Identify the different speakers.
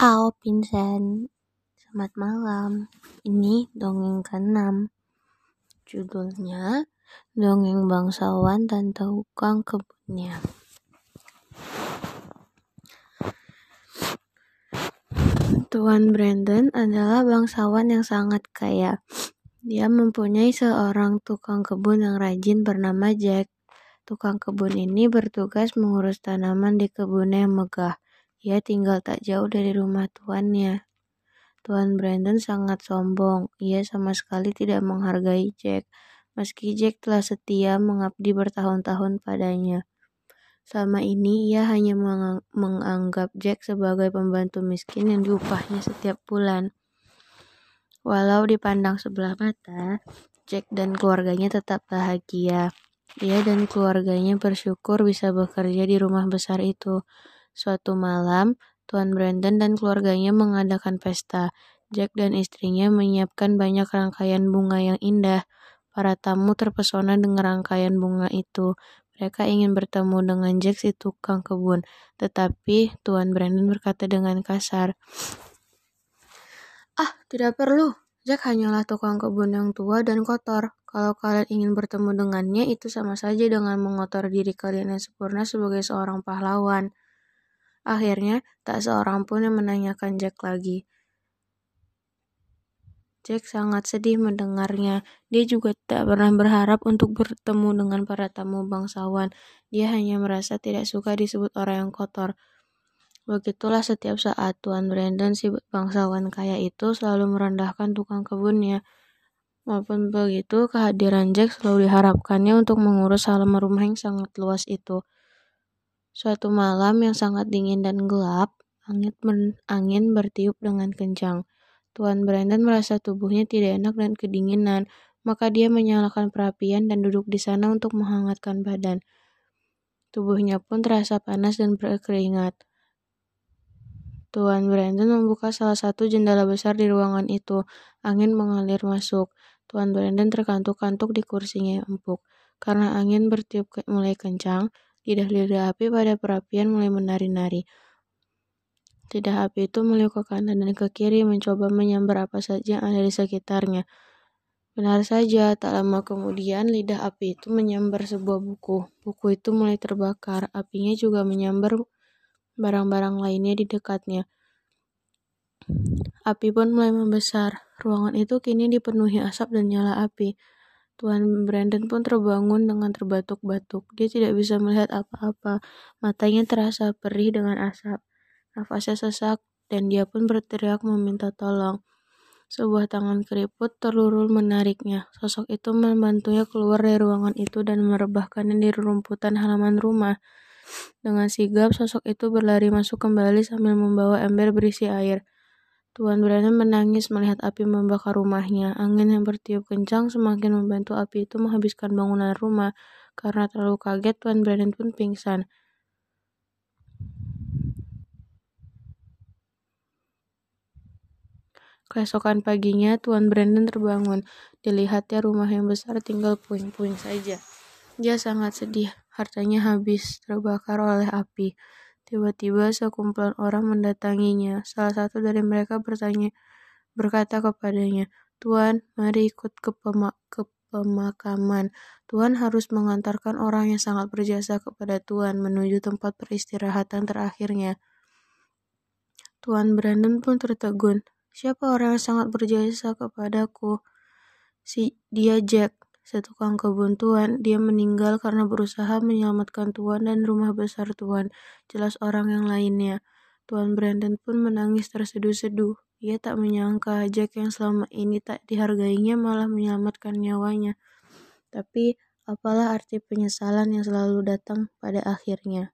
Speaker 1: Halo Vincent, selamat malam. Ini dongeng ke-6. Judulnya Dongeng Bangsawan dan Tukang Kebunnya. Tuan Brandon adalah bangsawan yang sangat kaya. Dia mempunyai seorang tukang kebun yang rajin bernama Jack. Tukang kebun ini bertugas mengurus tanaman di kebunnya yang megah. Ia tinggal tak jauh dari rumah tuannya. Tuan Brandon sangat sombong. Ia sama sekali tidak menghargai Jack, meski Jack telah setia mengabdi bertahun-tahun padanya. Selama ini ia hanya menganggap Jack sebagai pembantu miskin yang diupahnya setiap bulan. Walau dipandang sebelah mata, Jack dan keluarganya tetap bahagia. Ia dan keluarganya bersyukur bisa bekerja di rumah besar itu. Suatu malam, Tuan Brandon dan keluarganya mengadakan pesta. Jack dan istrinya menyiapkan banyak rangkaian bunga yang indah. Para tamu terpesona dengan rangkaian bunga itu. Mereka ingin bertemu dengan Jack si tukang kebun, tetapi Tuan Brandon berkata dengan kasar, Ah, tidak perlu. Jack hanyalah tukang kebun yang tua dan kotor. Kalau kalian ingin bertemu dengannya, itu sama saja dengan mengotor diri kalian yang sempurna sebagai seorang pahlawan. Akhirnya, tak seorang pun yang menanyakan Jack lagi. Jack sangat sedih mendengarnya. Dia juga tak pernah berharap untuk bertemu dengan para tamu bangsawan. Dia hanya merasa tidak suka disebut orang yang kotor. Begitulah setiap saat Tuan Brandon si bangsawan kaya itu selalu merendahkan tukang kebunnya. Walaupun begitu, kehadiran Jack selalu diharapkannya untuk mengurus halaman rumah yang sangat luas itu. Suatu malam yang sangat dingin dan gelap, angin bertiup dengan kencang. Tuan Brandon merasa tubuhnya tidak enak dan kedinginan, maka dia menyalakan perapian dan duduk di sana untuk menghangatkan badan. Tubuhnya pun terasa panas dan berkeringat. Tuan Brandon membuka salah satu jendela besar di ruangan itu. Angin mengalir masuk. Tuan Brandon terkantuk-kantuk di kursinya empuk. Karena angin bertiup mulai kencang, lidah-lidah api pada perapian mulai menari-nari. Lidah api itu meliuk ke kanan dan ke kiri mencoba menyambar apa saja yang ada di sekitarnya. Benar saja, tak lama kemudian lidah api itu menyambar sebuah buku. Buku itu mulai terbakar. Apinya juga menyambar barang-barang lainnya di dekatnya. Api pun mulai membesar. Ruangan itu kini dipenuhi asap dan nyala api. Tuan Brandon pun terbangun dengan terbatuk-batuk. Dia tidak bisa melihat apa-apa. Matanya terasa perih dengan asap. Nafasnya sesak dan dia pun berteriak meminta tolong. Sebuah tangan keriput terlurul menariknya. Sosok itu membantunya keluar dari ruangan itu dan merebahkannya di rumputan halaman rumah. Dengan sigap, sosok itu berlari masuk kembali sambil membawa ember berisi air. Tuan Brandon menangis melihat api membakar rumahnya. Angin yang bertiup kencang semakin membantu api itu menghabiskan bangunan rumah. Karena terlalu kaget, Tuan Brandon pun pingsan. Keesokan paginya, Tuan Brandon terbangun. Dilihatnya rumah yang besar tinggal puing-puing saja. Dia sangat sedih. Hartanya habis, terbakar oleh api. Tiba-tiba sekumpulan orang mendatanginya. Salah satu dari mereka bertanya, berkata kepadanya, Tuan, mari ikut ke, pema ke pemakaman. Tuan harus mengantarkan orang yang sangat berjasa kepada Tuan menuju tempat peristirahatan terakhirnya. Tuan Brandon pun tertegun. Siapa orang yang sangat berjasa kepadaku? Si dia Jack, setukang kebun Tuan. Dia meninggal karena berusaha menyelamatkan Tuan dan rumah besar Tuan. Jelas orang yang lainnya. Tuan Brandon pun menangis terseduh-seduh. Ia tak menyangka Jack yang selama ini tak dihargainya malah menyelamatkan nyawanya. Tapi apalah arti penyesalan yang selalu datang pada akhirnya.